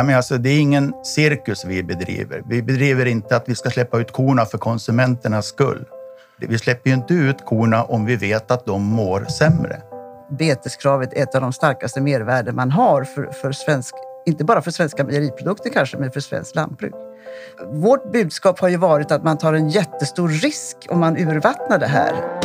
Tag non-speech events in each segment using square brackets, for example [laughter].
Ja, men alltså, det är ingen cirkus vi bedriver. Vi bedriver inte att vi ska släppa ut korna för konsumenternas skull. Vi släpper ju inte ut korna om vi vet att de mår sämre. Beteskravet är ett av de starkaste mervärden man har för, för svensk, inte bara för svenska mejeriprodukter kanske, men för svenskt lantbruk. Vårt budskap har ju varit att man tar en jättestor risk om man urvattnar det här.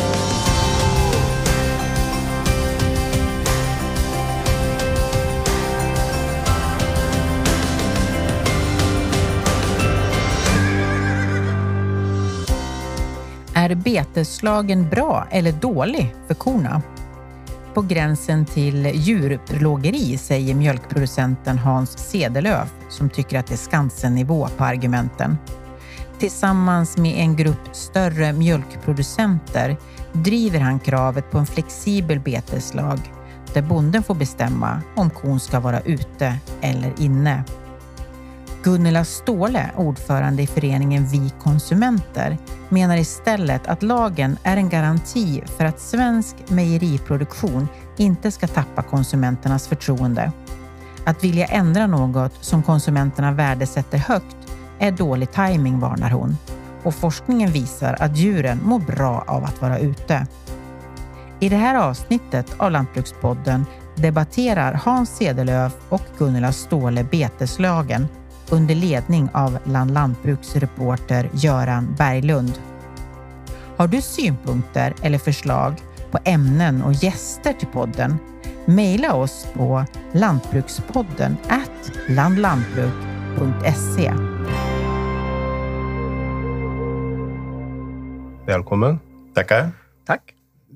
Är beteslagen bra eller dålig för korna? På gränsen till djurplågeri, säger mjölkproducenten Hans Sedelöf som tycker att det är Skansen-nivå på argumenten. Tillsammans med en grupp större mjölkproducenter driver han kravet på en flexibel beteslag där bonden får bestämma om kon ska vara ute eller inne. Gunilla Ståhle, ordförande i föreningen Vi konsumenter, menar istället att lagen är en garanti för att svensk mejeriproduktion inte ska tappa konsumenternas förtroende. Att vilja ändra något som konsumenterna värdesätter högt är dålig timing, varnar hon. Och forskningen visar att djuren mår bra av att vara ute. I det här avsnittet av Lantbrukspodden debatterar Hans Sedelöf och Gunilla Ståhle beteslagen under ledning av Land Lantbruks reporter Göran Berglund. Har du synpunkter eller förslag på ämnen och gäster till podden? Maila oss på lantbrukspodden landlantbruk.se. Välkommen. Tackar. Tack.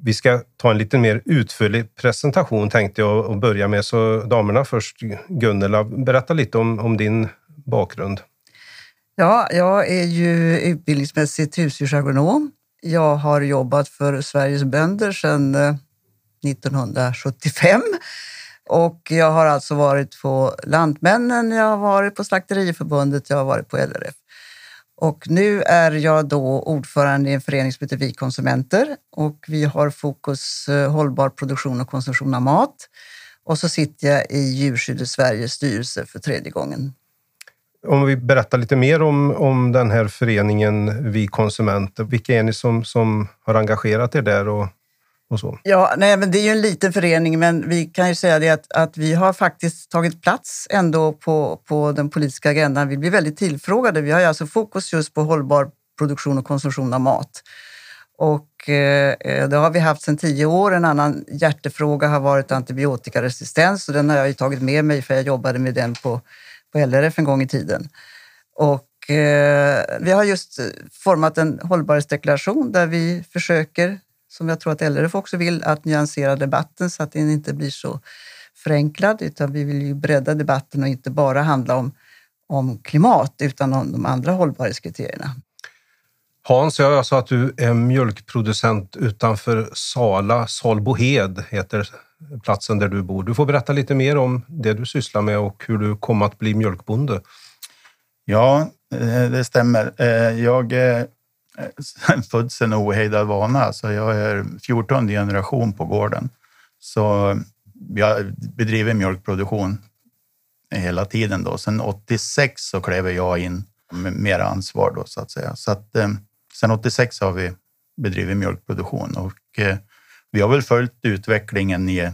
Vi ska ta en lite mer utförlig presentation tänkte jag och börja med. Så damerna först. Gunnela, berätta lite om, om din bakgrund. Ja, jag är ju utbildningsmässigt husdjursagronom. Jag har jobbat för Sveriges bönder sedan eh, 1975. Och jag har alltså varit på Lantmännen, jag har varit på Slakteriförbundet, jag har varit på LRF. Och nu är jag då ordförande i en förening som heter Vi konsumenter och vi har fokus eh, hållbar produktion och konsumtion av mat. Och så sitter jag i Djurskydd Sveriges styrelse för tredje gången. Om vi berättar lite mer om, om den här föreningen Vi konsumenter. Vilka är ni som, som har engagerat er där och, och så? Ja, nej, men det är ju en liten förening, men vi kan ju säga det att, att vi har faktiskt tagit plats ändå på, på den politiska agendan. Vi blir väldigt tillfrågade. Vi har ju alltså fokus just på hållbar produktion och konsumtion av mat. Och eh, det har vi haft sedan tio år. En annan hjärtefråga har varit antibiotikaresistens och den har jag ju tagit med mig för jag jobbade med den på, på LRF en gång i tiden. Och eh, vi har just format en hållbarhetsdeklaration där vi försöker som jag tror att LRF också vill, att nyansera debatten så att den inte blir så förenklad. Utan vi vill ju bredda debatten och inte bara handla om, om klimat utan om de andra hållbarhetskriterierna. Hans, jag sa att du är mjölkproducent utanför Sala. Salbohed heter platsen där du bor. Du får berätta lite mer om det du sysslar med och hur du kom att bli mjölkbonde. Ja, eh, det stämmer. Eh, jag är eh, [laughs] född sedan ohejdad vana, så jag är 14 generation på gården. Så jag bedriver mjölkproduktion hela tiden. Då. Sen 86 så klev jag in med mer ansvar då, så att säga. Så att, eh, sen 86 har vi bedrivit mjölkproduktion och eh, vi har väl följt utvecklingen i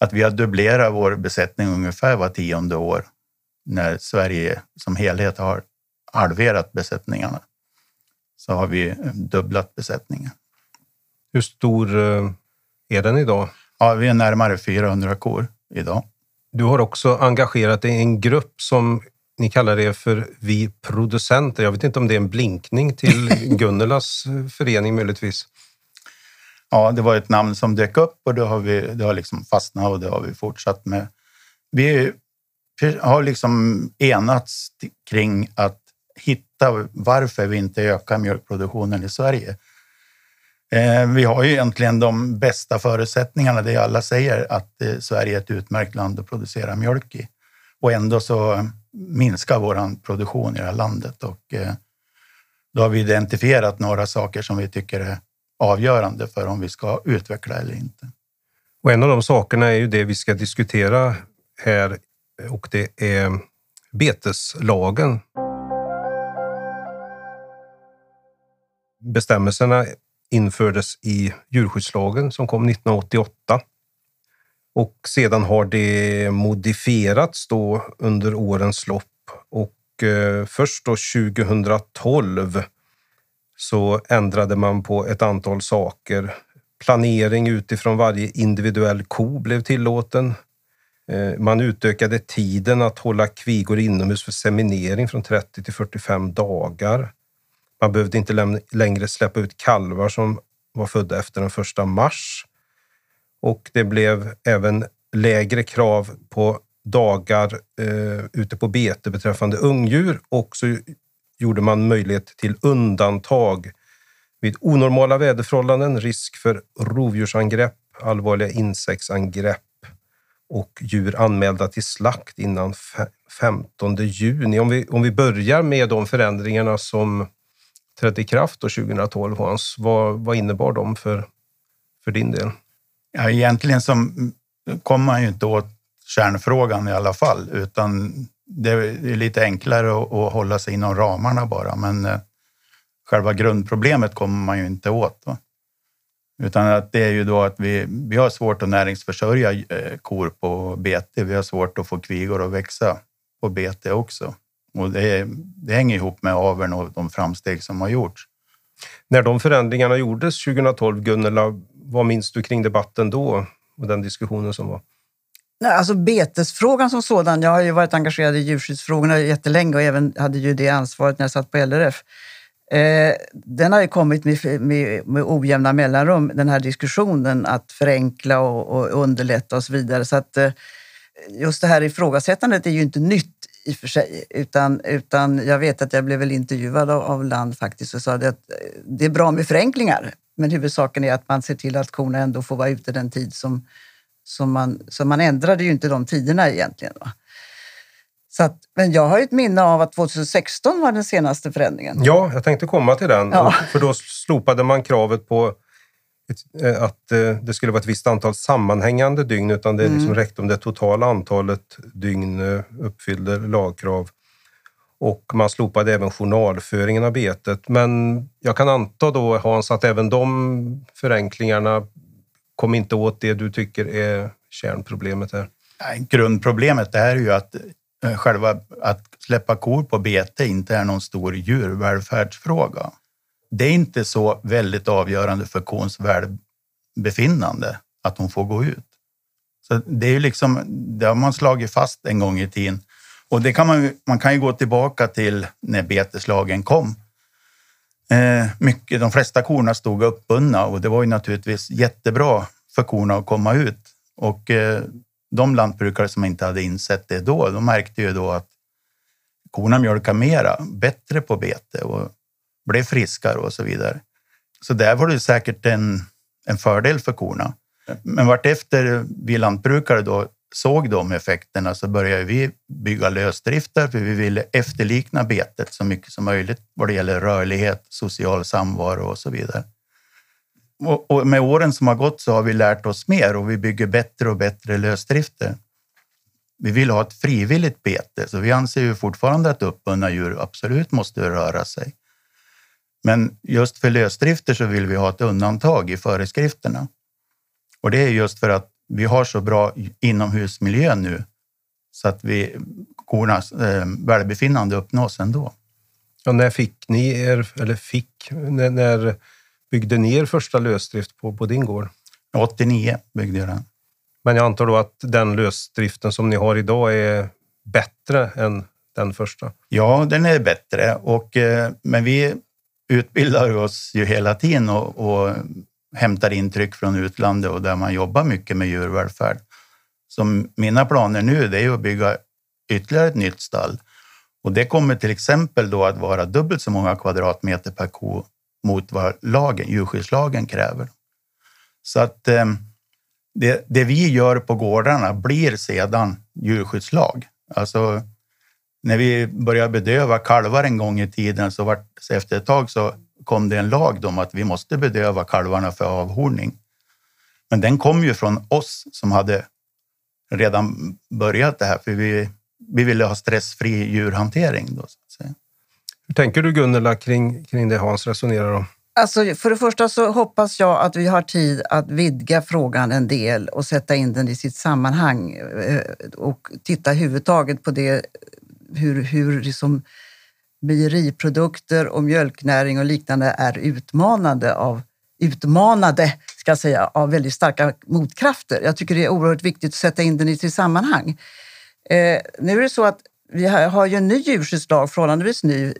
att vi har dubblerat vår besättning ungefär var tionde år när Sverige som helhet har halverat besättningarna. Så har vi dubblat besättningen. Hur stor eh, är den idag? Ja, vi är närmare 400 kor idag. Du har också engagerat dig i en grupp som ni kallar det för Vi producenter. Jag vet inte om det är en blinkning till [laughs] Gunnelas förening möjligtvis? Ja, det var ett namn som dök upp och det har, vi, det har liksom fastnat och det har vi fortsatt med. Vi har liksom enats kring att hitta varför vi inte ökar mjölkproduktionen i Sverige. Eh, vi har ju egentligen de bästa förutsättningarna. Det alla säger att eh, Sverige är ett utmärkt land att producera mjölk i. Och ändå så minska vår produktion i det här landet. Och eh, då har vi identifierat några saker som vi tycker är avgörande för om vi ska utveckla eller inte. Och en av de sakerna är ju det vi ska diskutera här och det är beteslagen. Bestämmelserna infördes i djurskyddslagen som kom 1988 och sedan har det modifierats då under årens lopp och eh, först då 2012 så ändrade man på ett antal saker. Planering utifrån varje individuell ko blev tillåten. Eh, man utökade tiden att hålla kvigor inomhus för seminering från 30 till 45 dagar. Man behövde inte längre släppa ut kalvar som var födda efter den första mars. Och det blev även lägre krav på dagar eh, ute på bete beträffande ungdjur och så gjorde man möjlighet till undantag vid onormala väderförhållanden, risk för rovdjursangrepp, allvarliga insektsangrepp och djur anmälda till slakt innan 15 juni. Om vi, om vi börjar med de förändringarna som trädde i kraft 2012, Hans, vad, vad innebar de för, för din del? Ja, egentligen som kommer man ju inte åt kärnfrågan i alla fall, utan det är lite enklare att, hålla sig inom ramarna bara. Men eh, själva grundproblemet kommer man ju inte åt. Då. Utan att det är ju då att vi, vi har svårt att näringsförsörja eh, kor på bete. Vi har svårt att få kvigor att växa på bete också. Och det, det hänger ihop med aveln och de framsteg som har gjorts. När de förändringarna gjordes 2012, Gunnela, vad minns du kring debatten då och den diskussionen som var? Nej, alltså betesfrågan som sådan, jag har ju varit engagerad i djurskyddsfrågorna jättelänge och även hade ju det ansvaret när jag satt på LRF. Eh, den har ju kommit med, med, med ojämna mellanrum, den här diskussionen att förenkla och, och underlätta och så vidare. Så att, eh, just det här ifrågasättandet är ju inte nytt i och för sig, utan, utan jag vet att jag blev väl intervjuad av, av Land faktiskt och sa att eh, det är bra med förenklingar, men huvudsaken är att man ser till att korna ändå får vara ute den tid som, som man... Så man ändrade ju inte de tiderna egentligen. Va? Så att, men jag har ett minne av att 2016 var den senaste förändringen. Ja, jag tänkte komma till den. Ja. För då slopade man kravet på eh, att eh, det skulle vara ett visst antal sammanhängande dygn utan det liksom mm. räckte om det totala antalet dygn eh, uppfyllde lagkrav. Och man slopade även journalföringen av betet. Men jag kan anta då Hans att även de förenklingarna kom inte åt det du tycker är kärnproblemet här. Grundproblemet är ju att eh, själva att släppa kor på bete inte är någon stor djurvälfärdsfråga. Det är inte så väldigt avgörande för kons välbefinnande att hon får gå ut. Så det är ju liksom, det har man slagit fast en gång i tiden. Och det kan man, man kan ju gå tillbaka till när beteslagen kom. Eh, mycket, de flesta korna stod uppbundna och det var ju naturligtvis jättebra för korna att komma ut. Och eh, de lantbrukare som inte hade insett det då, de märkte ju då att korna mjölkar mera, bättre på bete och blev friskare och så vidare. Så där var det säkert en, en fördel för korna. Men vartefter vi lantbrukare då såg de effekterna så började vi bygga lösdrifter för vi ville efterlikna betet så mycket som möjligt vad det gäller rörlighet, social samvaro och så vidare. Och, med åren som har gått så har vi lärt oss mer och vi bygger bättre och bättre lösdrifter. Vi vill ha ett frivilligt bete, så vi anser ju fortfarande att uppbundna djur absolut måste röra sig. Men just för lösdrifter så vill vi ha ett undantag i föreskrifterna. Och det är just för att vi har så bra inomhusmiljö nu så att vi, kornas eh, välbefinnande uppnås ändå. Och när fick ni er, eller fick, när, när byggde ni er första lösdrift på, på din gård? 89 byggde jag den. Men jag antar då att den lösdriften som ni har idag är bättre än den första? Ja, den är bättre, och, eh, men vi utbildar oss ju hela tiden och, och hämtar intryck från utlandet och där man jobbar mycket med djurvälfärd. Så mina planer nu det är att bygga ytterligare ett nytt stall Och det kommer till exempel då att vara dubbelt så många kvadratmeter per ko mot vad lagen, djurskyddslagen kräver. Så att eh, det, det, vi gör på gårdarna blir sedan djurskyddslag. Alltså, när vi började bedöva kalvar en gång i tiden så, var, så efter ett tag så kom det en lag om att vi måste bedöva kalvarna för avhorning. Men den kom ju från oss som hade redan börjat det här, för vi, vi ville ha stressfri djurhantering. Då, så att säga. Hur tänker du Gunnela kring, kring det Hans resonerar om? Alltså, för det första så hoppas jag att vi har tid att vidga frågan en del och sätta in den i sitt sammanhang eh, och titta huvudtaget på det, hur, hur liksom mejeriprodukter och mjölknäring och liknande är utmanande av, utmanade ska jag säga, av väldigt starka motkrafter. Jag tycker det är oerhört viktigt att sätta in den i sitt sammanhang. Eh, nu är det så att vi har ju en ny djurskyddslag, förhållandevis ny,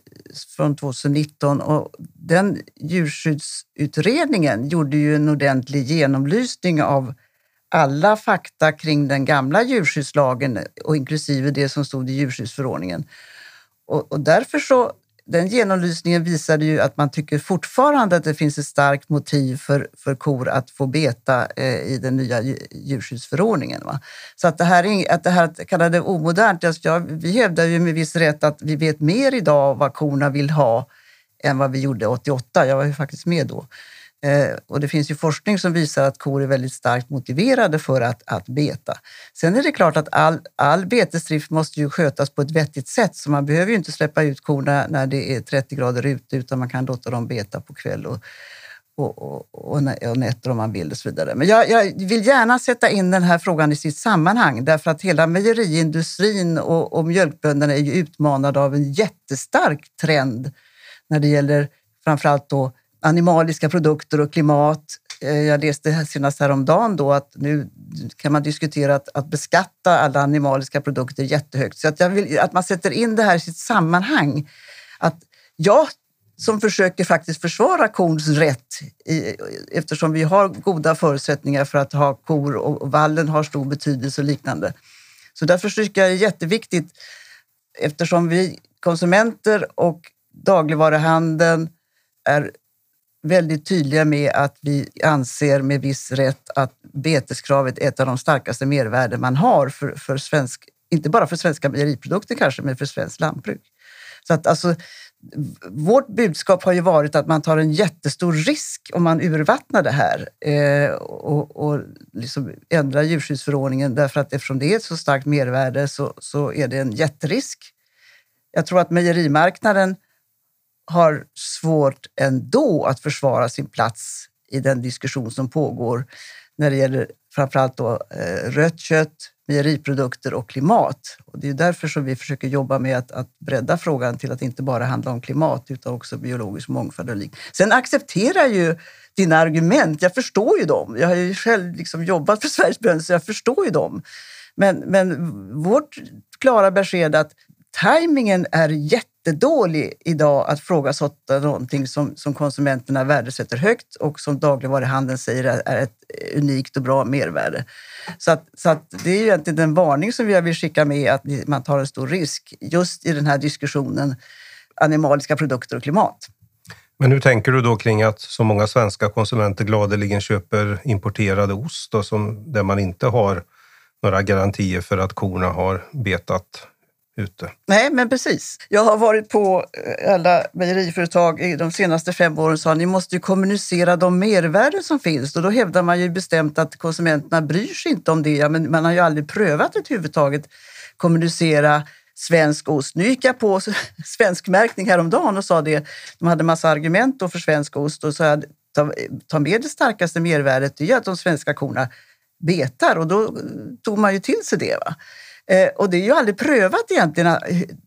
från 2019 och den djurskyddsutredningen gjorde ju en ordentlig genomlysning av alla fakta kring den gamla djurskyddslagen och inklusive det som stod i djurskyddsförordningen. Och, och därför så den genomlysningen visade ju att man tycker fortfarande att det finns ett starkt motiv för, för kor att få beta eh, i den nya djurskyddsförordningen. Va? Så att det här, att det här kallade omodernt, alltså jag, vi hävdar ju med viss rätt att vi vet mer idag vad korna vill ha än vad vi gjorde 88. Jag var ju faktiskt med då. Eh, och det finns ju forskning som visar att kor är väldigt starkt motiverade för att, att beta. Sen är det klart att all, all betesdrift måste ju skötas på ett vettigt sätt så man behöver ju inte släppa ut korna när det är 30 grader ute utan man kan låta dem beta på kväll och, och, och, och, nätter om man vill och så vidare. Men jag, jag, vill gärna sätta in den här frågan i sitt sammanhang därför att hela mejeriindustrin och, och mjölkbönderna är ju utmanade av en jättestark trend när det gäller framförallt då animaliska produkter och klimat. Eh, jag läste senast häromdagen då att nu kan man diskutera att, att beskatta alla animaliska produkter jättehögt. Så att jag vill att man sätter in det här i sitt sammanhang. Att jag som försöker faktiskt försvara kons rätt i, eftersom vi har goda förutsättningar för att ha kor och vallen har stor betydelse och liknande. Så därför tycker jag det är jätteviktigt eftersom vi konsumenter och dagligvaruhandeln är väldigt tydliga med att vi anser med viss rätt att beteskravet är ett av de starkaste mervärden man har för, för svensk, inte bara för svenska mejeriprodukter kanske, men för svenskt lantbruk. Så att alltså, vårt budskap har ju varit att man tar en jättestor risk om man urvattnar det här eh, och, och liksom ändrar djurskyddsförordningen därför att eftersom det är ett så starkt mervärde så, så är det en jätterisk. Jag tror att mejerimarknaden har svårt ändå att försvara sin plats i den diskussion som pågår när det gäller framförallt då, eh, rött kött, mejeriprodukter och klimat. Och det är därför som vi försöker jobba med att, att bredda frågan till att inte bara handla om klimat utan också biologisk mångfald och liknande. Sen accepterar jag ju dina argument. Jag förstår ju dem. Jag har ju själv liksom jobbat för Sveriges bönder så jag förstår ju dem. Men, men vårt klara besked är att tajmingen är jättedålig idag att frågasätta någonting som, som konsumenterna värdesätter högt och som dagligvaruhandeln säger är ett unikt och bra mervärde. Så, att, så att det är egentligen den varning som jag vill skicka med att man tar en stor risk just i den här diskussionen animaliska produkter och klimat. Men hur tänker du då kring att så många svenska konsumenter gladeligen köper importerad ost då, som, där man inte har några garantier för att korna har betat ute. Nej, men precis. Jag har varit på eh, alla mejeriföretag i de senaste fem åren och sa ni måste ju kommunicera de mervärden som finns. Och då hävdar man ju bestämt att konsumenterna bryr sig inte om det. Ja, men man har ju aldrig prövat överhuvudtaget kommunicera svensk ost. Nu gick jag på [laughs] svensk märkning häromdagen och sa det. De hade massa argument för svensk ost och sa ta, ta med det starkaste mervärdet, det är att de svenska korna betar och då eh, tog man ju till sig det. Va? Eh, och det är ju aldrig prövat egentligen, eh,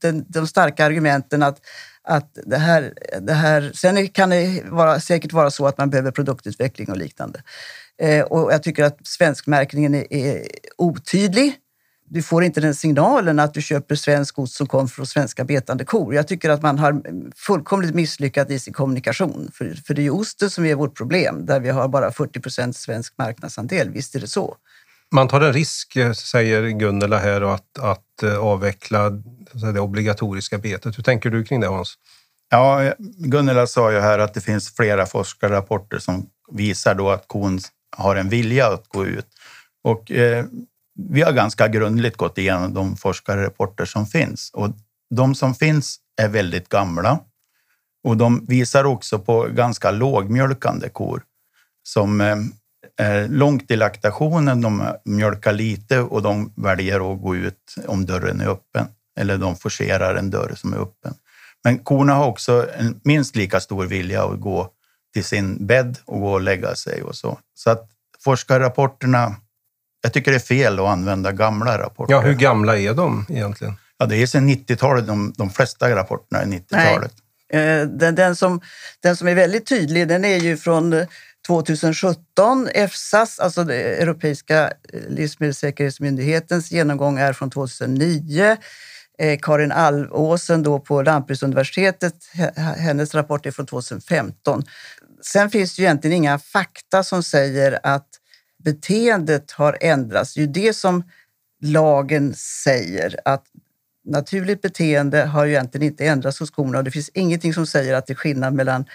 den, de starka argumenten att, att det här, det här... Sen kan det vara, säkert vara så att man behöver produktutveckling och liknande. Eh, och jag tycker att svenskmärkningen är, är otydlig. Du får inte den signalen att du köper svensk ost som kommer från svenska betande kor. Jag tycker att man har fullkomligt misslyckats i sin kommunikation. För, för det är ju osten som är vårt problem, där vi har bara 40 procent svensk marknadsandel. Visst är det så. Man tar en risk, eh, säger Gunnela här, att, att eh, avveckla det obligatoriska betet. Hur tänker du kring det Hans? Ja, eh, Gunnela sa ju här att det finns flera forskarrapporter som visar då att kon har en vilja att gå ut. Och eh, vi har ganska grundligt gått igenom de forskarrapporter som finns. Och de som finns är väldigt gamla och de visar också på ganska lågmjölkande kor som eh, långt i laktationen, de mjölkar lite och de väljer att gå ut om dörren är öppen. Eller de forcerar en dörr som är öppen. Men korna har också en minst lika stor vilja att gå till sin bädd och gå och lägga sig och så. Så att forskarrapporterna, jag tycker det är fel att använda gamla rapporter. Ja, hur gamla är de egentligen? Ja, det är sedan 90-talet, de, de flesta rapporterna är 90-talet. Eh, den, den, som, den som är väldigt tydlig, den är ju från 2017. EFSAs, alltså den Europeiska eh, livsmedelssäkerhetsmyndighetens genomgång är från 2009. Eh, Karin Alvåsen då på Lantbruksuniversitetet, hennes rapport är från 2015. Sen finns det ju egentligen inga fakta som säger att beteendet har ändrats. Det är ju det som lagen säger, att naturligt beteende har ju egentligen inte ändrats hos korna och det finns ingenting som säger att det är skillnad mellan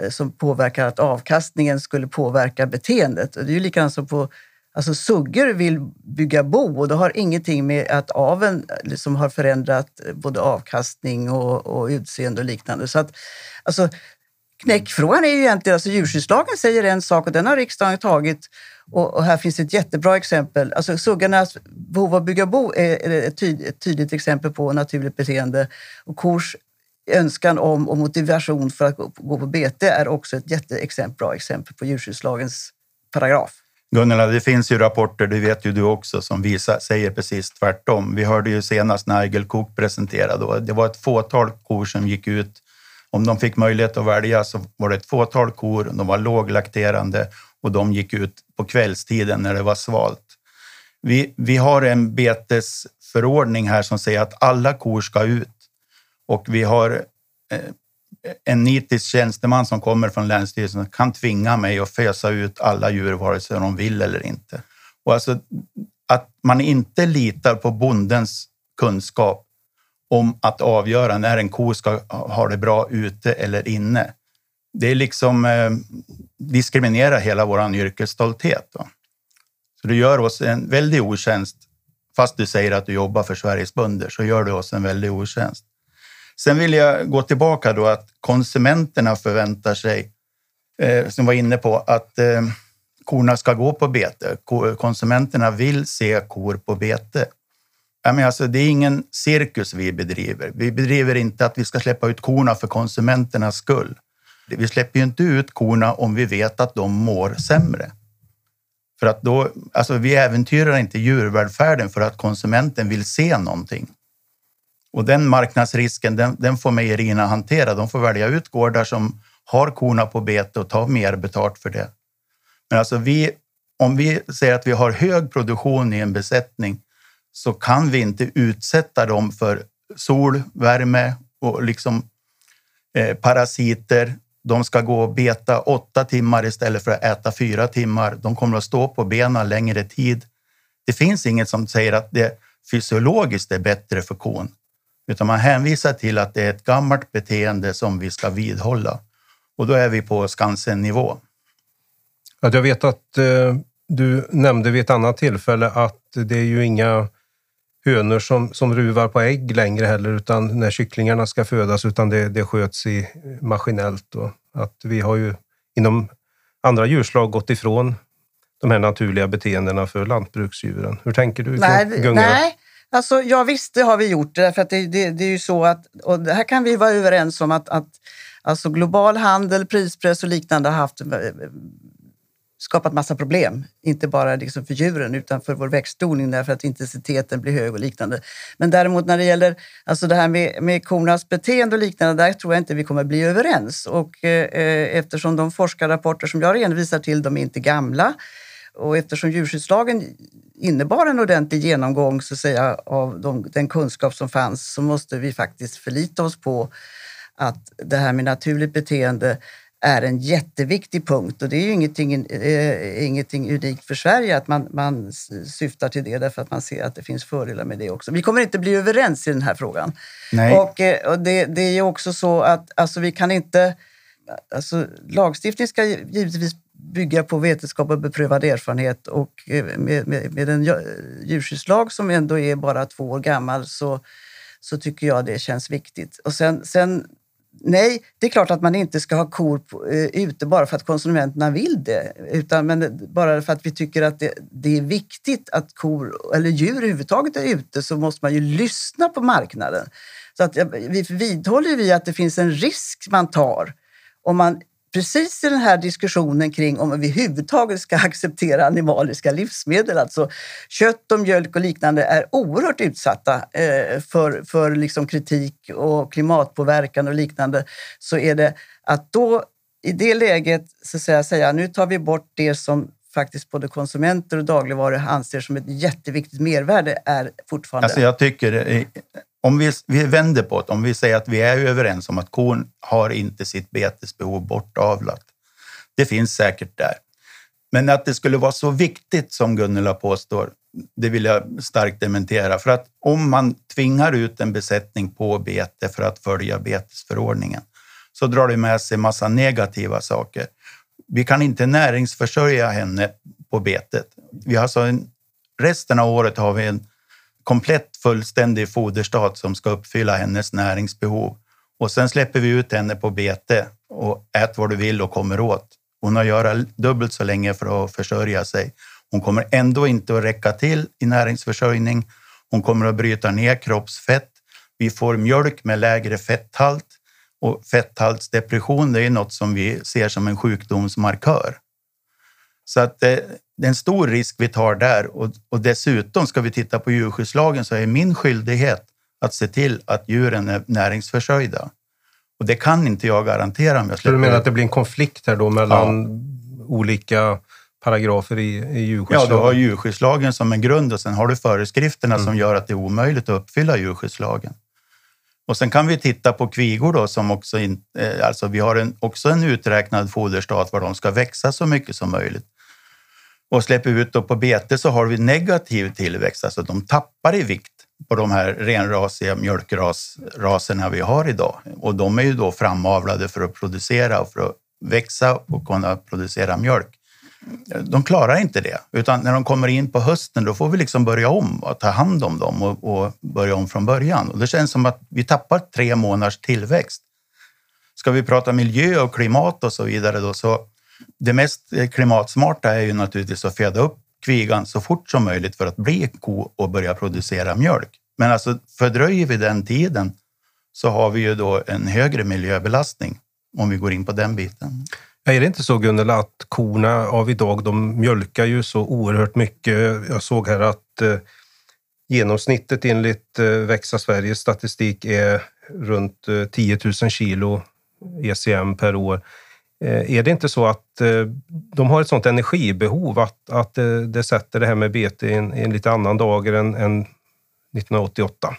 Eh, som påverkar att avkastningen skulle påverka beteendet. Det är ju likadant som på Alltså suggor vill bygga bo och det har ingenting med att aveln eh, liksom har förändrat eh, både avkastning och, och utseende och liknande. Så att, alltså, knäckfrågan är ju egentligen, alltså djurskyddslagen säger en sak och den har riksdagen tagit och, och här finns ett jättebra exempel. Alltså suggarnas behov av att bygga bo är, är ett, tyd, ett tydligt exempel på naturligt beteende och kors önskan om och motivation för att gå, på bete är också ett jätteexempel, bra exempel på djurskyddslagens paragraf. Gunnela, det finns ju rapporter, det vet ju du också, som visar, säger precis tvärtom. Vi hörde ju senast när Cook presenterade och det var ett fåtal kor som gick ut. Om de fick möjlighet att välja så var det ett fåtal kor, de var låglakterande och de gick ut på kvällstiden när det var svalt. Vi, vi har en betesförordning här som säger att alla kor ska ut och vi har eh, en nitisk tjänsteman som kommer från Länsstyrelsen kan tvinga mig att fösa ut alla djur vare sig de vill eller inte. Och alltså, att man inte litar på bondens kunskap om att avgöra när en ko ska ha det bra ute eller inne. Det är liksom eh, diskriminera hela vår yrkesstolthet. Då. Så du gör oss en väldig otjänst. Fast du säger att du jobbar för Sveriges bönder så gör du oss en väldig otjänst. Sen vill jag gå tillbaka då att konsumenterna förväntar sig, eh, som var inne på, att eh, korna ska gå på bete. Konsumenterna vill se kor på bete. Ja, men alltså, det är ingen cirkus vi bedriver. Vi bedriver inte att vi ska släppa ut korna för konsumenternas skull. Vi släpper ju inte ut korna om vi vet att de mår sämre. För att då, alltså vi äventyrar inte djurvälfärden för att konsumenten vill se någonting. Och den marknadsrisken, den, den får mejerierna hantera. De får välja ut gårdar som har korna på bete och ta mer betalt för det. Men alltså vi, om vi säger att vi har hög produktion i en besättning så kan vi inte utsätta dem för sol, värme och liksom eh, parasiter. De ska gå och beta åtta timmar istället för att äta fyra timmar. De kommer att stå på benen längre tid. Det finns inget som säger att det fysiologiskt är bättre för kon utan man hänvisar till att det är ett gammalt beteende som vi ska vidhålla. Och då är vi på Skansen-nivå. Ja, jag vet att eh, du nämnde vid ett annat tillfälle att det är ju inga hönor som, som ruvar på ägg längre heller, utan när kycklingarna ska födas, utan det, det sköts i maskinellt. Och att vi har ju inom andra djurslag gått ifrån de här naturliga beteendena för lantbruksdjuren. Hur tänker du? Nej, nej Alltså, ja visst, det har vi gjort. Därför att det, det, det är ju så att, och det här kan vi vara överens om att, att alltså global handel, prispress och liknande har haft, eh, skapat massa problem. Inte bara liksom för djuren utan för vår växtodling därför att intensiteten blir hög och liknande. Men däremot när det gäller alltså det här med, med kornas beteende och liknande, där tror jag inte vi kommer bli överens. Och eh, eh eftersom de forskarrapporter som jag redovisar till, de är inte gamla och eftersom djurskyddslagen innebar en ordentlig genomgång så säga, av de, den kunskap som fanns så måste vi faktiskt förlita oss på att det här med naturligt beteende är en jätteviktig punkt och det är ju ingenting, eh, ingenting unikt för Sverige att man, man syftar till det därför att man ser att det finns fördelar med det också. Vi kommer inte bli överens i den här frågan. Nej. Och, eh, och det, det är också så att alltså, vi kan inte... Alltså, lagstiftning ska givetvis bygga på vetenskap och beprövad erfarenhet och eh, med, med, med en djurskyddslag som ändå är bara två år gammal så, så tycker jag det känns viktigt. Och sen, sen Nej, det är klart att man inte ska ha kor på, eh, ute bara för att konsumenterna vill det. Utan men bara för att vi tycker att det, det, är viktigt att kor eller djur överhuvudtaget är ute så måste man ju lyssna på marknaden. Så att, vi vidhåller vi att det finns en risk man tar om man precis i den här diskussionen kring om vi överhuvudtaget ska [laughs] acceptera animaliska livsmedel, alltså kött och mjölk och liknande, är oerhört utsatta eh, för, för liksom kritik och klimatpåverkan och liknande, så är det att då i det läget så säga, säga nu tar vi bort det som faktiskt både konsumenter och dagligvaror anser som ett jätteviktigt mervärde är fortfarande... Alltså jag tycker om vi, vi vänder på det, om vi säger att vi är överens om att kon har inte sitt betesbehov bortavlat. Det finns säkert där. Men att det skulle vara så viktigt som Gunnela påstår, det vill jag starkt dementera. För att om man tvingar ut en besättning på bete för att följa betesförordningen så drar det med sig massa negativa saker. Vi kan inte näringsförsörja henne på betet. Vi har alltså en, resten av året har vi en komplett fullständig foderstat som ska uppfylla hennes näringsbehov. Och sen släpper vi ut henne på bete och ät vad du vill och kommer åt. Hon har göra dubbelt så länge för att försörja sig. Hon kommer ändå inte att räcka till i näringsförsörjning. Hon kommer att bryta ner kroppsfett. Vi får mjölk med lägre fetthalt och fetthaltsdepression det är något som vi ser som en sjukdomsmarkör. Så att eh, det, är en stor risk vi tar där och, och dessutom ska vi titta på djurskyddslagen så är min skyldighet att se till att djuren är näringsförsörjda. Och det kan inte jag garantera om jag släpper. Så du menar att det blir en konflikt här då mellan ja. olika paragrafer i, i djurskyddslagen? Ja, du har djurskyddslagen som en grund och sen har du föreskrifterna mm. som gör att det är omöjligt att uppfylla djurskyddslagen. Och sen kan vi titta på kvigor då som också in, eh, alltså vi har en, också en uträknad foderstat var de ska växa så mycket som möjligt och släpper ut dem på bete så har vi negativ tillväxt, alltså de tappar i vikt på de här renrasiga mjölkraserna vi har idag. Och de är ju då framavlade för att producera och för att växa och kunna producera mjölk. De klarar inte det, utan när de kommer in på hösten då får vi liksom börja om och ta hand om dem och, och börja om från början. Och det känns som att vi tappar tre månaders tillväxt. Ska vi prata miljö och klimat och så vidare då så det mest eh, klimatsmarta är ju naturligtvis att föda upp kvigan så fort som möjligt för att bli ko och börja producera mjölk. Men alltså fördröjer vi den tiden så har vi ju då en högre miljöbelastning om vi går in på den biten. Är det inte så Gunnela att korna av idag, de mjölkar ju så oerhört mycket. Jag såg här att eh, genomsnittet enligt eh, Växa Sveriges statistik är runt eh, 10 000 kilo ECM per år. Eh, är det inte så att eh, de har ett sånt energibehov att, att eh, det sätter det här med bete i en, i en lite annan dager än, än 1988?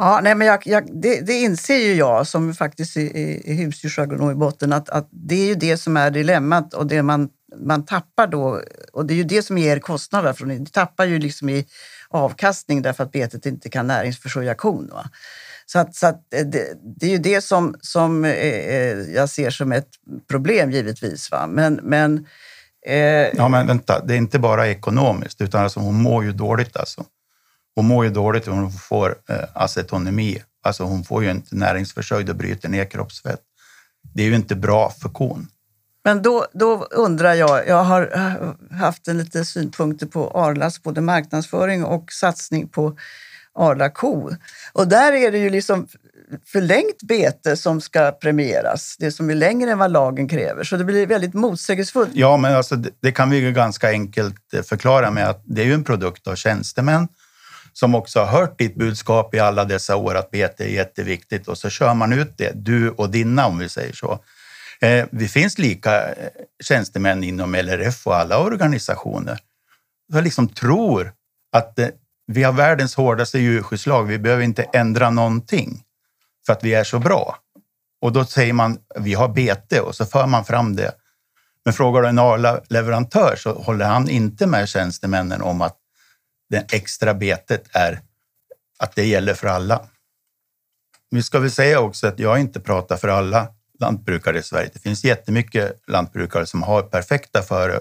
Ja, nej, men jag, jag, det, det, inser ju jag som faktiskt är, är husdjursagronom i botten att, att det är ju det som är dilemmat och det man, man tappar då. Och det är ju det som ger kostnader. För ni tappar ju liksom i avkastning därför att betet inte kan näringsförsörja kon. Va? Så, att, så att eh, det, det, är ju det som, som eh, eh, jag ser som ett problem givetvis. Va? Men, men, eh... Ja, men vänta, det är inte bara ekonomiskt, utan alltså, hon mår ju dåligt. Alltså. Hon mår ju dåligt om hon får eh, acetonemi. Alltså hon får ju inte näringsförsörjd och bryter ner kroppsfett. Det är ju inte bra för kon. Men då, då undrar jag, jag har haft en lite synpunkter på Arlas både marknadsföring och satsning på Arla ko. Och där är det ju liksom förlängt bete som ska premieras. Det som är längre än vad lagen kräver. Så det blir väldigt motsägelsefullt. Ja, men alltså, det, det kan vi ju ganska enkelt eh, förklara med att det är ju en produkt av tjänstemän som också har hört ditt budskap i alla dessa år att bete är jätteviktigt och så kör man ut det, du och dina om vi säger så. Eh, det finns lika eh, tjänstemän inom LRF och alla organisationer som liksom tror att eh, vi har världens hårdaste djurskyddslag. Vi behöver inte ändra någonting för att vi är så bra. Och då säger man vi har bete och så för man fram det. Men frågar du en Arla-leverantör så håller han inte med tjänstemännen om att det extra betet är att det gäller för alla. Vi ska väl säga också att jag inte pratar för alla lantbrukare i Sverige. Det finns jättemycket lantbrukare som har perfekta för,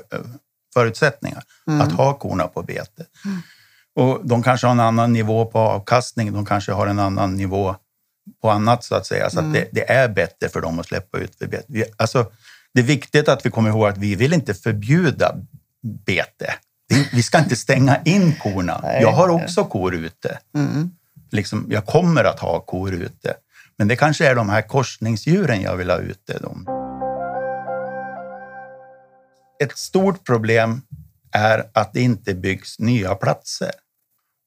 förutsättningar mm. att ha korna på bete. Mm. Och de kanske har en annan nivå på avkastning, de kanske har en annan nivå på annat så att säga. Så mm. att det, det, är bättre för dem att släppa ut för bete. Vi, alltså, det är viktigt att vi kommer ihåg att vi vill inte förbjuda bete. Vi ska inte stänga in korna. Nej, jag har också kor ute. Mm. Liksom, jag kommer att ha kor ute. Men det kanske är de här korsningsdjuren jag vill ha ute. Dem. Ett stort problem är att det inte byggs nya platser.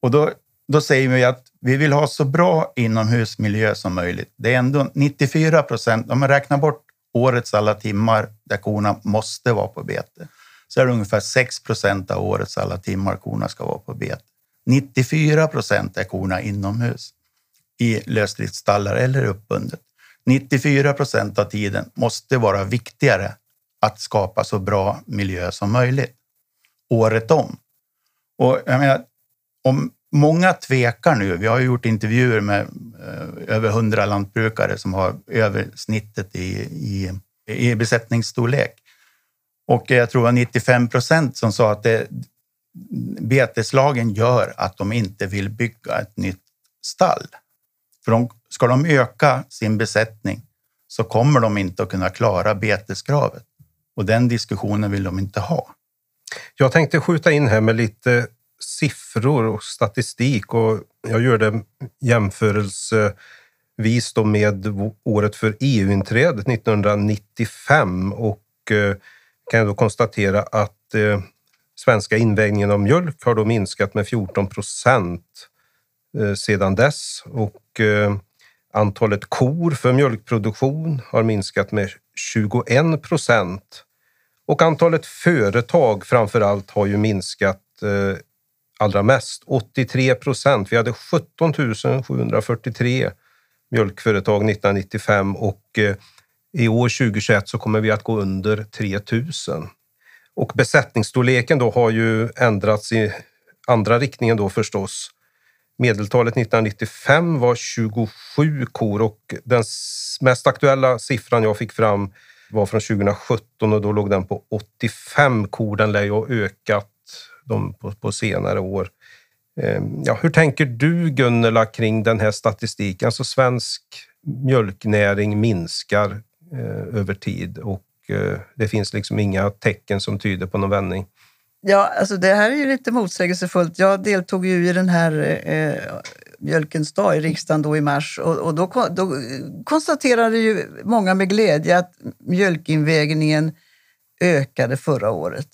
Och då, då säger vi att vi vill ha så bra inomhusmiljö som möjligt. Det är ändå 94 procent, om man räknar bort årets alla timmar där korna måste vara på bete, så är det ungefär 6 procent av årets alla timmar korna ska vara på bete. 94 procent är korna inomhus i lösdriftsstallar eller uppbundet. 94 procent av tiden måste vara viktigare att skapa så bra miljö som möjligt året om. Och jag menar, om många tvekar nu, vi har gjort intervjuer med eh, över hundra lantbrukare som har över snittet i, i, i besättningsstorlek. Och jag tror det var 95 procent som sa att det, beteslagen gör att de inte vill bygga ett nytt stall. För de, ska de öka sin besättning så kommer de inte att kunna klara beteskravet. Och den diskussionen vill de inte ha. Jag tänkte skjuta in här med lite siffror och statistik och jag gör det jämförelsevis då med året för EU-inträdet 1995 och eh, kan jag då konstatera att eh, svenska invägningen av mjölk har då minskat med 14 procent eh, sedan dess och antalet kor för mjölkproduktion har minskat med 21 procent och antalet företag framför allt har ju minskat allra mest, 83 procent. Vi hade 17 743 mjölkföretag 1995 och eh, i år 2021 så kommer vi att gå under 3 000. Och besättningsstorleken då har ju ändrats i andra riktningen då förstås. Medeltalet 1995 var 27 kor och den mest aktuella siffran jag fick fram var från 2017 och då låg den på 85 kor. Den lär ju ha ökat de på, på senare år. Ehm, ja, hur tänker du Gunnela kring den här statistiken? Alltså svensk mjölknäring minskar eh, över tid och Eh, det finns liksom inga tecken som tyder på någon vändning. Ja, alltså det här är ju lite motsägelsefullt. Jag deltog ju i den här eh, Mjölkens dag i riksdagen då i mars och, och då, då, konstaterade ju många med glädje att mjölkinvägningen ökade förra året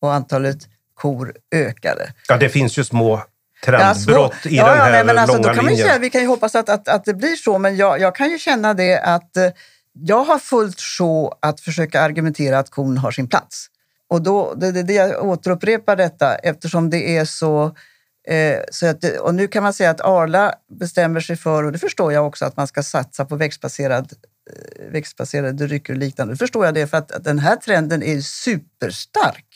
och antalet kor ökade. Ja, det finns ju små trendbrott ja, i ja, den här ja, men alltså, långa då kan linjen. säga, vi kan ju hoppas att, att, att det blir så, men jag, jag kan ju känna det att eh, jag har fullt sjå att försöka argumentera att kon har sin plats. Och då, det, det, det jag återupprepar detta eftersom det är så eh, så att det, och nu kan man säga att Arla bestämmer sig för, och det förstår jag också, att man ska satsa på växtbaserad, eh, växtbaserade drycker och liknande. Då förstår jag det för att, att den här trenden är superstark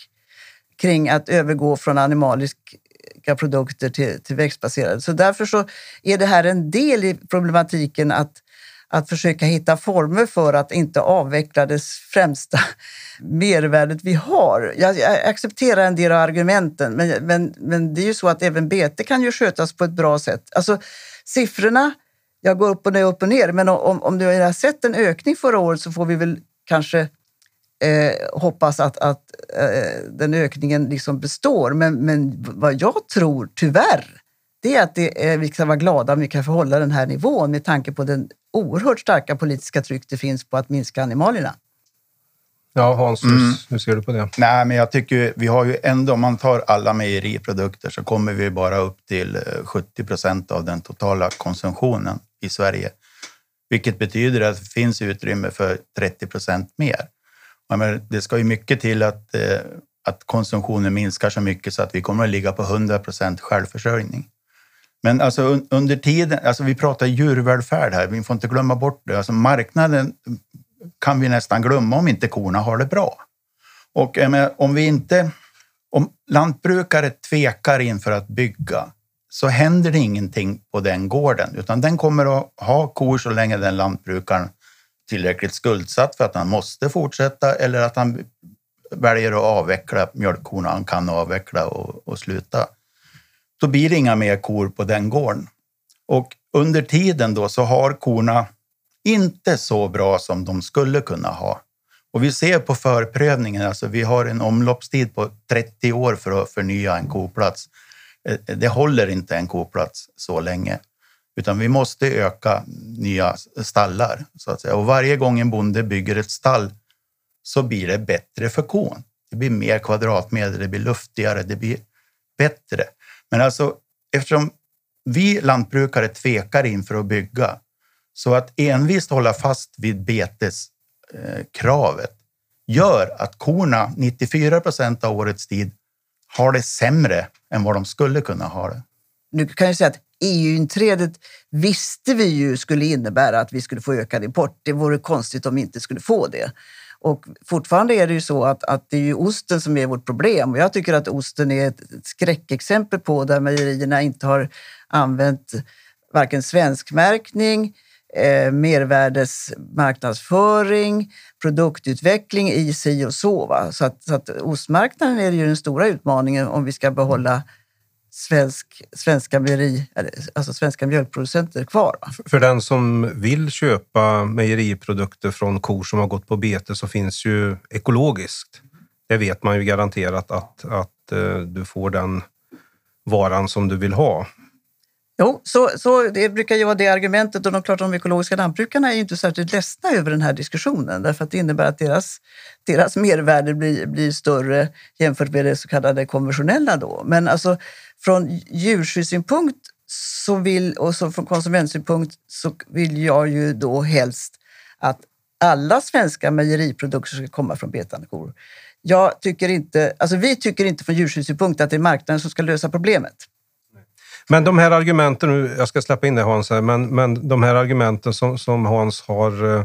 kring att övergå från animaliska produkter till, till växtbaserade. Så därför så är det här en del i problematiken att att försöka hitta former för att inte avveckla det främsta [laughs] mervärdet vi har. Jag, jag accepterar en del av argumenten, men, men, men det är ju så att även bete kan ju skötas på ett bra sätt. Alltså siffrorna, jag går upp och ner, upp och ner, men om, om du har sett en ökning förra året så får vi väl kanske eh, hoppas att, att eh, den ökningen liksom består. Men, men vad jag tror, tyvärr, det är att det är, vi ska vara glada om vi kan få hålla den här nivån med tanke på den oerhört starka politiska tryck det finns på att minska animalierna. Ja, Hans, mm. hur ser du på det? Nej, men jag tycker vi har ju ändå, om man tar alla mejeriprodukter så kommer vi bara upp till 70 eh, procent av den totala konsumtionen i Sverige. Vilket betyder att det finns utrymme för 30 procent mer. Men det ska ju mycket till att, eh, att konsumtionen minskar så mycket så att vi kommer att ligga på 100 procent självförsörjning. Men alltså un, under tiden, alltså vi pratar djurvälfärd här, vi får inte glömma bort det. Alltså marknaden kan vi nästan glömma om inte korna har det bra. Och menar, om vi inte, om lantbrukare tvekar inför att bygga så händer det ingenting på den gården, utan den kommer att ha kor så länge den lantbrukaren tillräckligt skuldsatt för att han måste fortsätta eller att han väljer att avveckla mjölkkorna han kan avveckla och, och sluta. Då blir det inga mer kor på den gården. Och under tiden då så har korna inte så bra som de skulle kunna ha. Och vi ser på förprövningen, alltså vi har en omloppstid på 30 år för att förnya en koplats. Eh, eh, det håller inte en koplats så länge, utan vi måste öka nya stallar så att säga. Och varje gång en bonde bygger ett stall så blir det bättre för kon. Det blir mer kvadratmeter, det blir luftigare, det blir bättre. Men alltså eftersom vi lantbrukare tvekar inför att bygga så att envist hålla fast vid beteskravet eh, gör att korna 94 procent av årets tid har det sämre än vad de skulle kunna ha det. Nu kan jag säga att EU-inträdet visste vi ju skulle innebära att vi skulle få ökad import. Det vore konstigt om vi inte skulle få det. Och fortfarande är det ju så att, att det är ju osten som är vårt problem. Och jag tycker att osten är ett, skräckexempel på där mejerierna inte har använt varken svenskmärkning, eh, mervärdesmarknadsföring, produktutveckling i sig och så. Va? Så, att, så att ostmarknaden är ju den stora utmaningen om vi ska behålla svensk, svenska, mejeri, alltså svenska mjölkproducenter kvar. Va? För den som vill köpa mejeriprodukter från kor som har gått på bete så finns ju ekologiskt. Det vet man ju garanterat att, att eh, du får den varan som du vill ha. Jo, så, så det brukar ju vara det argumentet och de, klart, de ekologiska lantbrukarna är ju inte särskilt ledsna över den här diskussionen därför att det innebär att deras, deras mervärde blir, blir större jämfört med det så kallade konventionella. Då. Men alltså, från djurskyddssynpunkt så vill, och så från konsumentsynpunkt så vill jag ju då helst att alla svenska mejeriprodukter ska komma från betande kor. Jag tycker inte, alltså vi tycker inte från djurskyddssynpunkt att det är marknaden som ska lösa problemet. Men de här argumenten, jag ska släppa in det Hans, här, men, men de här argumenten som, som Hans har eh,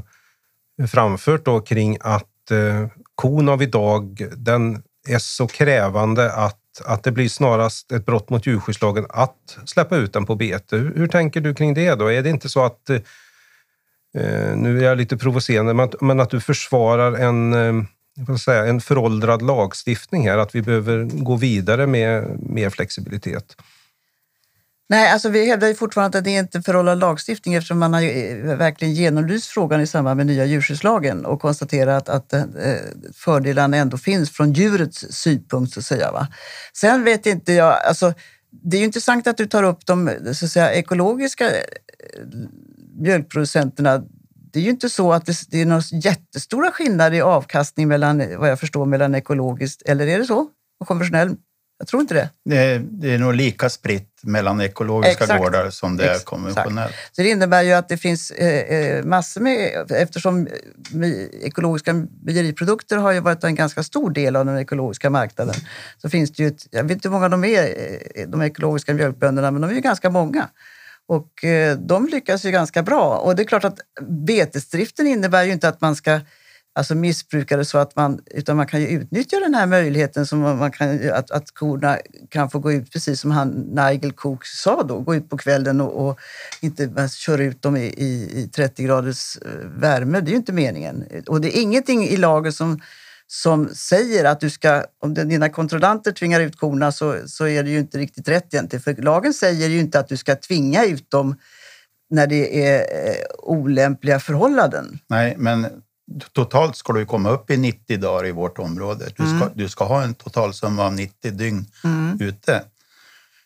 framfört då kring att eh, kon av idag, den är så krävande att, att det blir snarast ett brott mot djurskyddslagen att släppa ut den på bete. Hur, hur tänker du kring det då? Är det inte så att, eh, nu är jag lite provocerande, men, men att du försvarar en eh, säga, en föråldrad lagstiftning här, att vi behöver gå vidare med mer flexibilitet? Nej, alltså vi hävdar ju fortfarande att det inte är föråldrad lagstiftning eftersom man har ju verkligen genomlyst frågan i samband med nya djurskyddslagen och konstaterat att eh, fördelarna ändå finns från djurets synpunkt. Så att säga, va? Sen vet inte jag, alltså, det är ju intressant att du tar upp de så att säga, ekologiska eh, mjölkproducenterna. Det är ju inte så att det, det är några jättestora skillnader i avkastning mellan, vad jag förstår, mellan ekologiskt, eller är det så? Och konventionell jag tror inte det. Det, det är nog lika spritt mellan ekologiska Exakt. gårdar som det är konventionellt. Så det innebär ju att det finns eh, eh massor med... Eftersom ekologiska mejeriprodukter har ju varit en ganska stor del av den ekologiska marknaden så finns det ju... Ett, jag vet inte hur många de är, eh, de ekologiska mjölkbönderna, men de är ju ganska många. Och eh, de lyckas ju ganska bra. Och det är klart att betesdriften innebär ju inte att man ska alltså missbrukare så att man, utan man kan ju utnyttja den här möjligheten som man kan, att, att korna kan få gå ut, precis som han Nigel Cook sa då, gå ut på kvällen och, och inte köra ut dem i, i, i 30 graders eh, värme. Det är ju inte meningen. Och det är ingenting i lagen som, som säger att du ska, om dina kontrollanter tvingar ut korna så, så är det ju inte riktigt rätt egentligen. För lagen säger ju inte att du ska tvinga ut dem när det är eh, olämpliga förhållanden. Nej, men totalt ska du komma upp i 90 dagar i vårt område. Du ska, mm. du ska ha en totalsumma av 90 dygn mm. ute.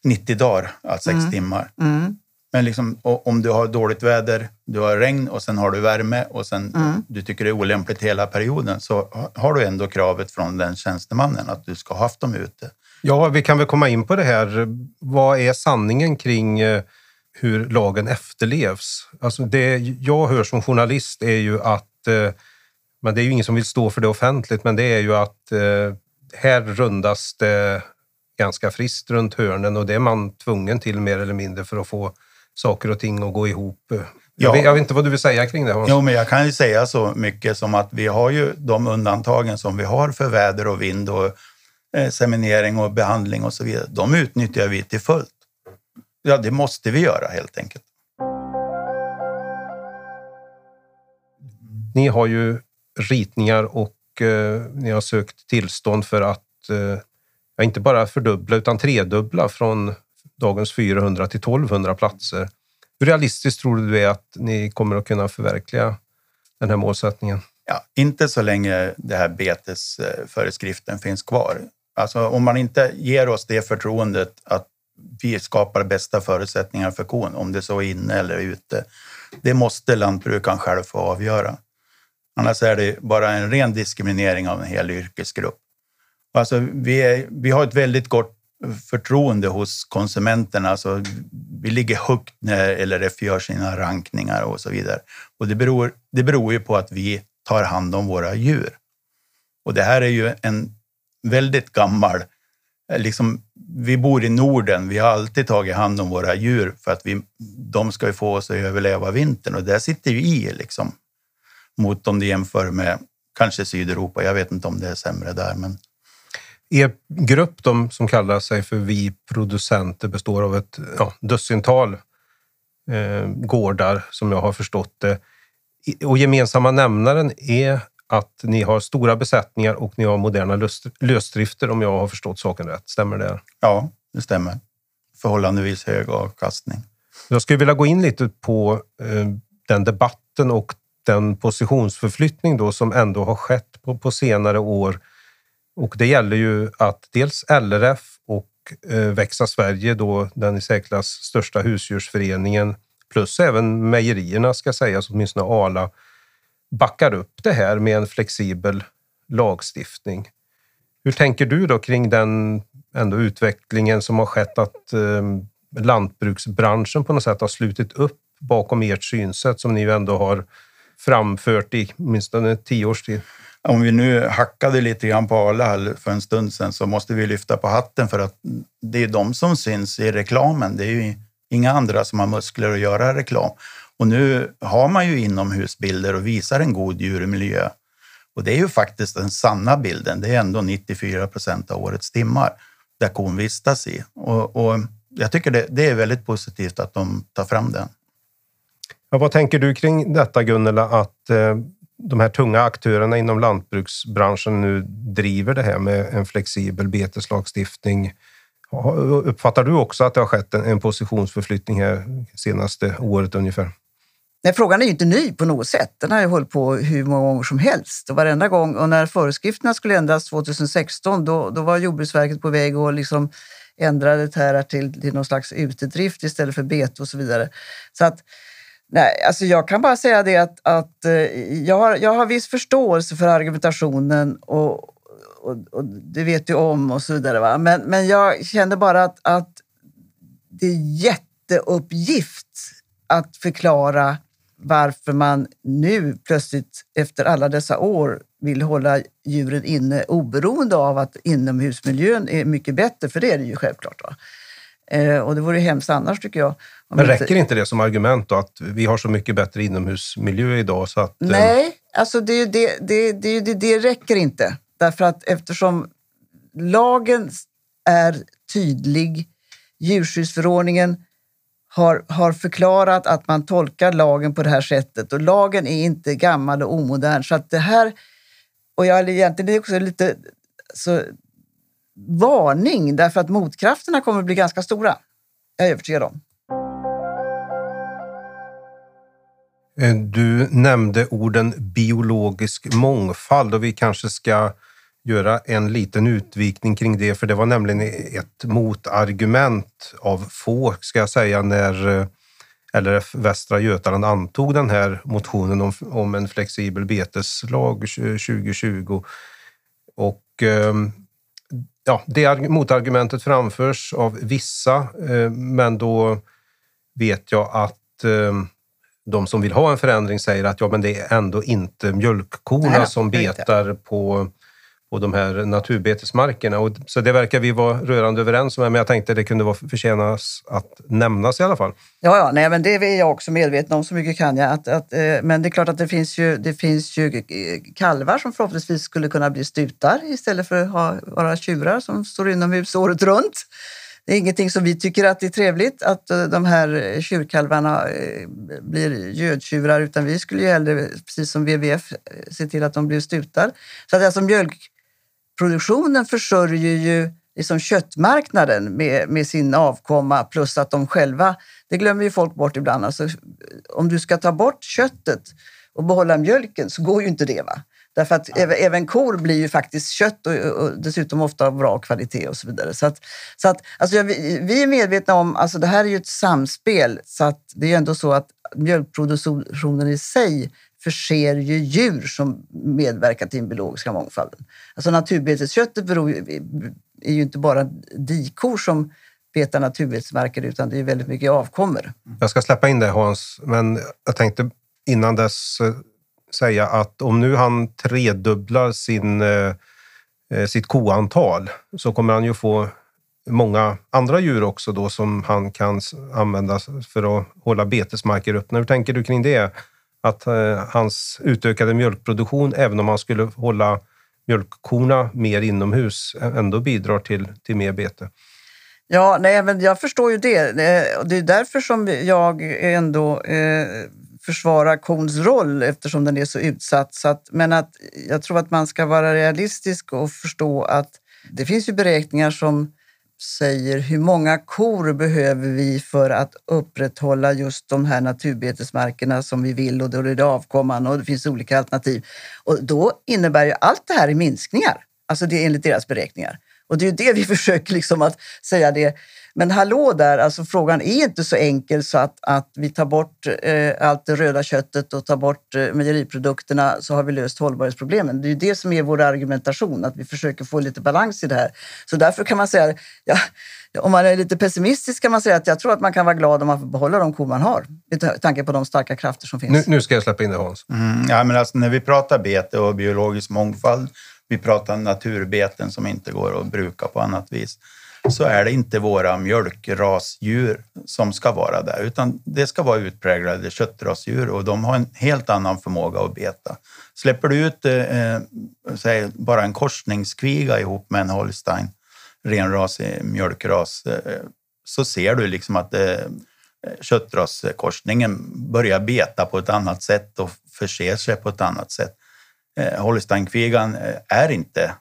90 dagar, alltså 6 mm. timmar. Mm. Men liksom, om du har dåligt väder, du har regn och sen har du värme och sen mm. du tycker det är olämpligt hela perioden så har du ändå kravet från den tjänstemannen att du ska ha haft dem ute. Ja, vi kan väl komma in på det här. Vad är sanningen kring eh, hur lagen efterlevs? Alltså det jag hör som journalist är ju att eh, men det är ju ingen som vill stå för det offentligt, men det är ju att eh, här rundas det ganska friskt runt hörnen och det är man tvungen till mer eller mindre för att få saker och ting att gå ihop. Jag, Ja. vet, jag vet inte vad du vill säga kring det Hans? Jo, men jag kan ju säga så mycket som att vi har ju de undantagen som vi har för väder och vind och eh, seminering och behandling och så vidare. De utnyttjar vi till fullt. Ja, det måste vi göra helt enkelt. Ni har ju ritningar och eh, ni har sökt tillstånd för att eh, inte bara fördubbla utan tredubbla från dagens 400 till 1200 platser. Hur realistiskt tror du det är att ni kommer att kunna förverkliga den här målsättningen? Ja, inte så länge det här betesföreskriften finns kvar. Alltså om man inte ger oss det förtroendet att vi skapar bästa förutsättningar för kon, om det så är inne eller ute. Det måste lantbrukaren själv få avgöra. Annars är det bara en ren diskriminering av en hel yrkesgrupp. Alltså, vi, är, vi har ett väldigt gott förtroende hos konsumenterna. Alltså, vi ligger högt när LRF gör sina rankningar och så vidare. Och det beror, det beror ju på att vi tar hand om våra djur. Och det här är ju en väldigt gammal... Liksom, vi bor i Norden, vi har alltid tagit hand om våra djur för att vi, de ska ju få oss att överleva vintern och det sitter ju i liksom, mot om du jämför med kanske Sydeuropa. Jag vet inte om det är sämre där, men Er grupp, de som kallar sig för Vi producenter, består av ett ja, dussintal eh, gårdar som jag har förstått det. Och gemensamma nämnaren är att ni har stora besättningar och ni har moderna lös- lösdrifter om jag har förstått saken rätt. Stämmer det? ja, det stämmer. Förhållandevis hög avkastning. Jag skulle vilja gå in lite på eh, den debatten och den positionsförflyttning då som ändå har skett på, på senare år. Och det gäller ju att dels LRF och eh, Växa Sverige, då den i särklass största husdjursföreningen, plus även mejerierna ska sägas, åtminstone Arla, backar upp det här med en flexibel lagstiftning. Hur tänker du då kring den ändå utvecklingen som har skett att eh, lantbruksbranschen på något sätt har slutit upp bakom ert synsätt som ni ju ändå har framfört i åtminstone tio års tid? Om vi nu hackade lite grann på Arla för en stund sedan så måste vi lyfta på hatten för att det är de som syns i reklamen. Det är ju inga andra som har muskler att göra reklam. Och nu har man ju inomhusbilder och visar en god djurmiljö. Och det är ju faktiskt den sanna bilden. Det är ändå 94 procent av årets timmar där kon vistas i. Och, och jag tycker det, det är väldigt positivt att de tar fram den. Men vad tänker du kring detta Gunnela, att eh, de här tunga aktörerna inom lantbruksbranschen nu driver det här med en flexibel beteslagstiftning? Uppfattar du också att det har skett en, en positionsförflyttning här senaste året ungefär? Nej, frågan är ju inte ny på något sätt. Den har ju hållit på hur många gånger som helst. Och varenda gång, och när föreskrifterna skulle ändras 2016, då, då var Jordbruksverket på väg att liksom ändra det här till, till någon slags utedrift istället för bete och så vidare. Så att, nej, alltså jag kan bara säga det att, att eh, jag, har, jag har viss förståelse för argumentationen och, och, och det vet du om och så vidare. Va? Men, men jag känner bara att, att det är jätteuppgift att förklara varför man nu plötsligt efter alla dessa år vill hålla djuren inne oberoende av att inomhusmiljön är mycket bättre, för det är det ju självklart. Va? Eh, och det vore hemskt annars tycker jag. Men räcker inte det som argument då, att vi har så mycket bättre inomhusmiljö idag så att... eh, Nej, alltså det, det, det, det, det, det räcker inte. Därför att eftersom lagen är tydlig, djurskyddsförordningen har, har förklarat att man tolkar lagen på det här sättet och lagen är inte gammal och omodern. Så att det här, och jag är egentligen också lite så, varning därför att motkrafterna kommer att bli ganska stora. Jag är övertygad om. Eh, du nämnde orden biologisk mångfald och vi kanske ska göra en liten utvikning kring det, för det var nämligen ett motargument av få, ska jag säga, när eh, LRF Västra Götaland antog den här motionen om, om en flexibel beteslag 2020. Och ehm, ja, det arg- motargumentet framförs av vissa, eh, men då vet jag att ehm, de som vill ha en förändring säger att ja, men det är ändå inte mjölkkorna Nej, som det är inte. betar på, på de här naturbetesmarkerna. Och, så det verkar vi vara rörande överens om, men jag tänkte det kunde vara förtjänas att nämnas i alla fall. Ja, ja nej, men det är jag också medveten om, så mycket kan jag. Att, att, eh, men det är klart att det finns, ju, det finns ju eh, kalvar som förhoppningsvis skulle kunna bli stutar istället för att ha, vara tjurar som står inomhus året runt. Det är ingenting som vi tycker att det är trevligt att eh, de här tjurkalvarna eh, blir gödtjurar utan vi skulle ju hellre, precis som WWF, se till att de blir stutar. Så att alltså mjölkproduktionen försörjer ju liksom köttmarknaden med, med sin avkomma plus att de själva, det glömmer ju folk bort ibland. Alltså, om du ska ta bort köttet och behålla mjölken så går ju inte det. Va? Därför att ja. även kor blir ju faktiskt kött och, och, dessutom ofta av bra kvalitet och så vidare. Så att, så att, alltså vi, vi är medvetna om, alltså det här är ju ett samspel, så att det är ändå så att mjölkproduktionen i sig förser ju djur som medverkar till den biologiska mångfalden. Alltså naturbetesköttet beror ju, är ju inte bara dikor som betar naturbetesmarker utan det är väldigt mycket avkommor. Jag ska släppa in det Hans, men jag tänkte innan dess eh, säga att om nu han tredubblar sin, eh, eh, sitt koantal så kommer han ju få många andra djur också då som han kan använda för att hålla betesmarker öppna. Hur tänker du kring det? Att eh, hans utökade mjölkproduktion, även om han skulle hålla mjölkkorna mer inomhus, ändå bidrar till, till mer bete? Ja, nej, men jag förstår ju det. Eh, det är därför som jag ändå eh, försvarar kons roll eftersom den är så utsatt. Så att, men att jag tror att man ska vara realistisk och förstå att det finns ju beräkningar som säger hur många kor behöver vi för att upprätthålla just de här naturbetesmarkerna som vi vill och då är det avkomman och det finns olika alternativ. Och då innebär ju allt det här i minskningar, alltså det är enligt deras beräkningar. Och det är ju det vi [laughs] försöker liksom att säga det. Men hallå där, alltså frågan är inte så enkel så att, att vi tar bort eh, allt det röda köttet och tar bort eh, mejeriprodukterna så har vi löst hållbarhetsproblemen. Det är ju det som är vår argumentation, att vi försöker få lite balans i det här. Så därför kan man säga, ja, om man är lite pessimistisk kan man säga att jag tror att man kan vara glad om man får behålla de kor man har. Med tanke på de starka krafter som finns. Nu, nu ska jag släppa in dig Hans. Mm, ja, men alltså, när vi pratar bete och biologisk mångfald, vi pratar naturbeten som inte går att bruka på annat vis så är det inte våra mjölkrasdjur som ska vara där, utan det ska vara utpräglade köttrasdjur och de har en helt annan förmåga att beta. Släpper du ut eh, eh säg, bara en korsningskviga ihop med en holstein, renrasig eh, mjölkras, eh, eh, så ser du liksom att eh, köttraskorsningen börjar beta på ett annat sätt och förser sig på ett annat sätt. Holsteinkvigan är inte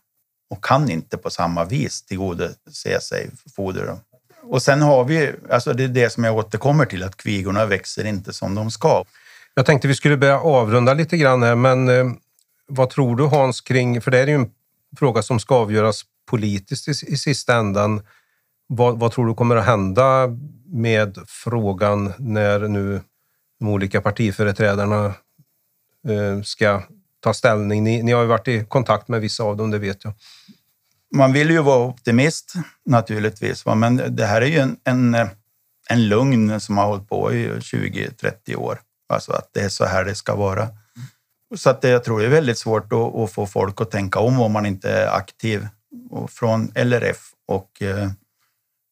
och kan inte på samma vis tillgodose sig foder. Och sen har vi, alltså det är det som jag återkommer till, att kvigorna växer inte som de ska. Jag tänkte vi skulle börja avrunda lite grann här, men eh, vad tror du Hans kring, för det är ju en fråga som ska avgöras politiskt i, i sista ändan. Vad, vad, tror du kommer att hända med frågan när nu de olika partiföreträdarna eh, ska ta ställning. Ni, ni har ju varit i kontakt med vissa av dem, det vet jag. Man vill ju vara optimist naturligtvis, men det här är ju en, en, en lugn som har hållit på i 20-30 år. Alltså att det är så här det ska vara. Så att det, jag tror det är väldigt svårt att, att, få folk att tänka om om man inte är aktiv. Och från LRF och eh,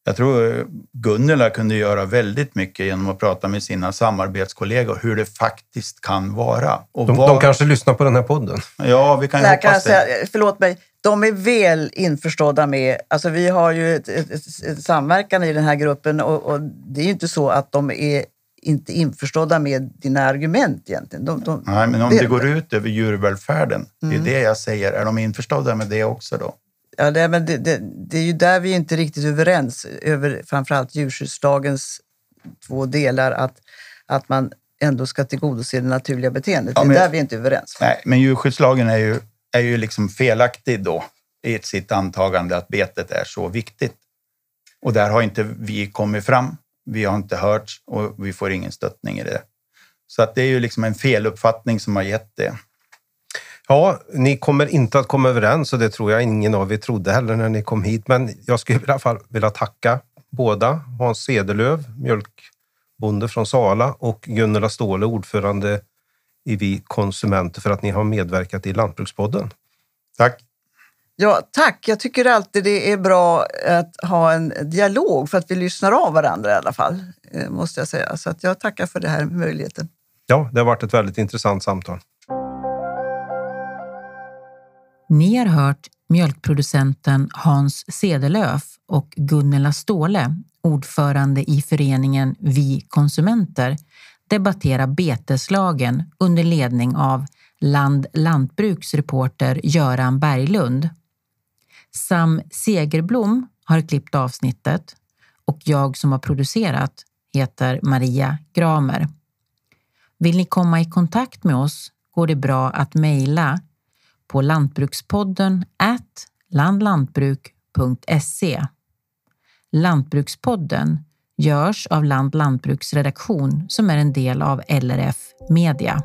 jag tror Gunnela kunde göra väldigt mycket genom att prata med sina samarbetskollegor hur det faktiskt kan vara. Och de, var... de kanske lyssnar på den här podden? Ja, vi kan ju hoppas kan det. Säga, förlåt mig, de är väl införstådda med... Alltså vi har ju ett, ett, ett, ett samverkan i den här gruppen och, och, det är ju inte så att de är inte införstådda med dina argument egentligen. De, de, Nej, men om det, det går ut över djurvälfärden, mm. det är det jag säger. Är de införstådda med det också då? Ja, det, men det, det, det, är ju där vi inte riktigt överens över framförallt djurskyddslagens två delar. Att, att man ändå ska tillgodose det naturliga beteendet. Ja, men, det är där vi inte är överens. Nej, men djurskyddslagen är ju, är ju liksom felaktig då i sitt antagande att betet är så viktigt. Och där har inte vi kommit fram. Vi har inte hört och vi får ingen stöttning i det. Så att det är ju liksom en feluppfattning som har gett det. Ja, ni kommer inte att komma överens och det tror jag ingen av er trodde heller när ni kom hit. Men jag skulle i alla fall vilja tacka båda. Hans Sedelöv, mjölkbonde från Sala och Gunilla Ståhle, ordförande i Vi Konsumenter för att ni har medverkat i Lantbrukspodden. Tack. Ja, tack. Jag tycker alltid det är bra att ha en dialog för att vi lyssnar av varandra i alla fall, eh, måste jag säga. Så att jag tackar för den här möjligheten. Ja, det har varit ett väldigt intressant samtal. Ni har hört mjölkproducenten Hans Sedelöf och Gunnela Ståhle, ordförande i föreningen Vi konsumenter, debattera beteslagen under ledning av Land Lantbruks reporter Göran Berglund. Sam Segerblom har klippt avsnittet och jag som har producerat heter Maria Gramer. Vill ni komma i kontakt med oss går det bra att mejla på lantbrukspodden at landlantbruk.se. Lantbrukspodden görs av Land Lantbruks redaktion som är en del av LRF Media.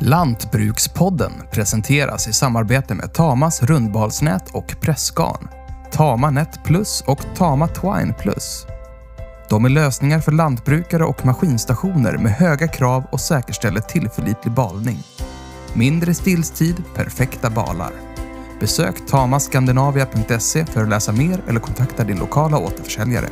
Lantbrukspodden presenteras i samarbete med Tamas rundbalsnät och pressgarn, Tama Net Plus och Tama Twine Plus. De är lösningar för lantbrukare och maskinstationer med höga krav och säkerställer tillförlitlig balning. Mindre stillstid, perfekta balar. Besök tamaskandinavia.se för att läsa mer eller kontakta din lokala återförsäljare.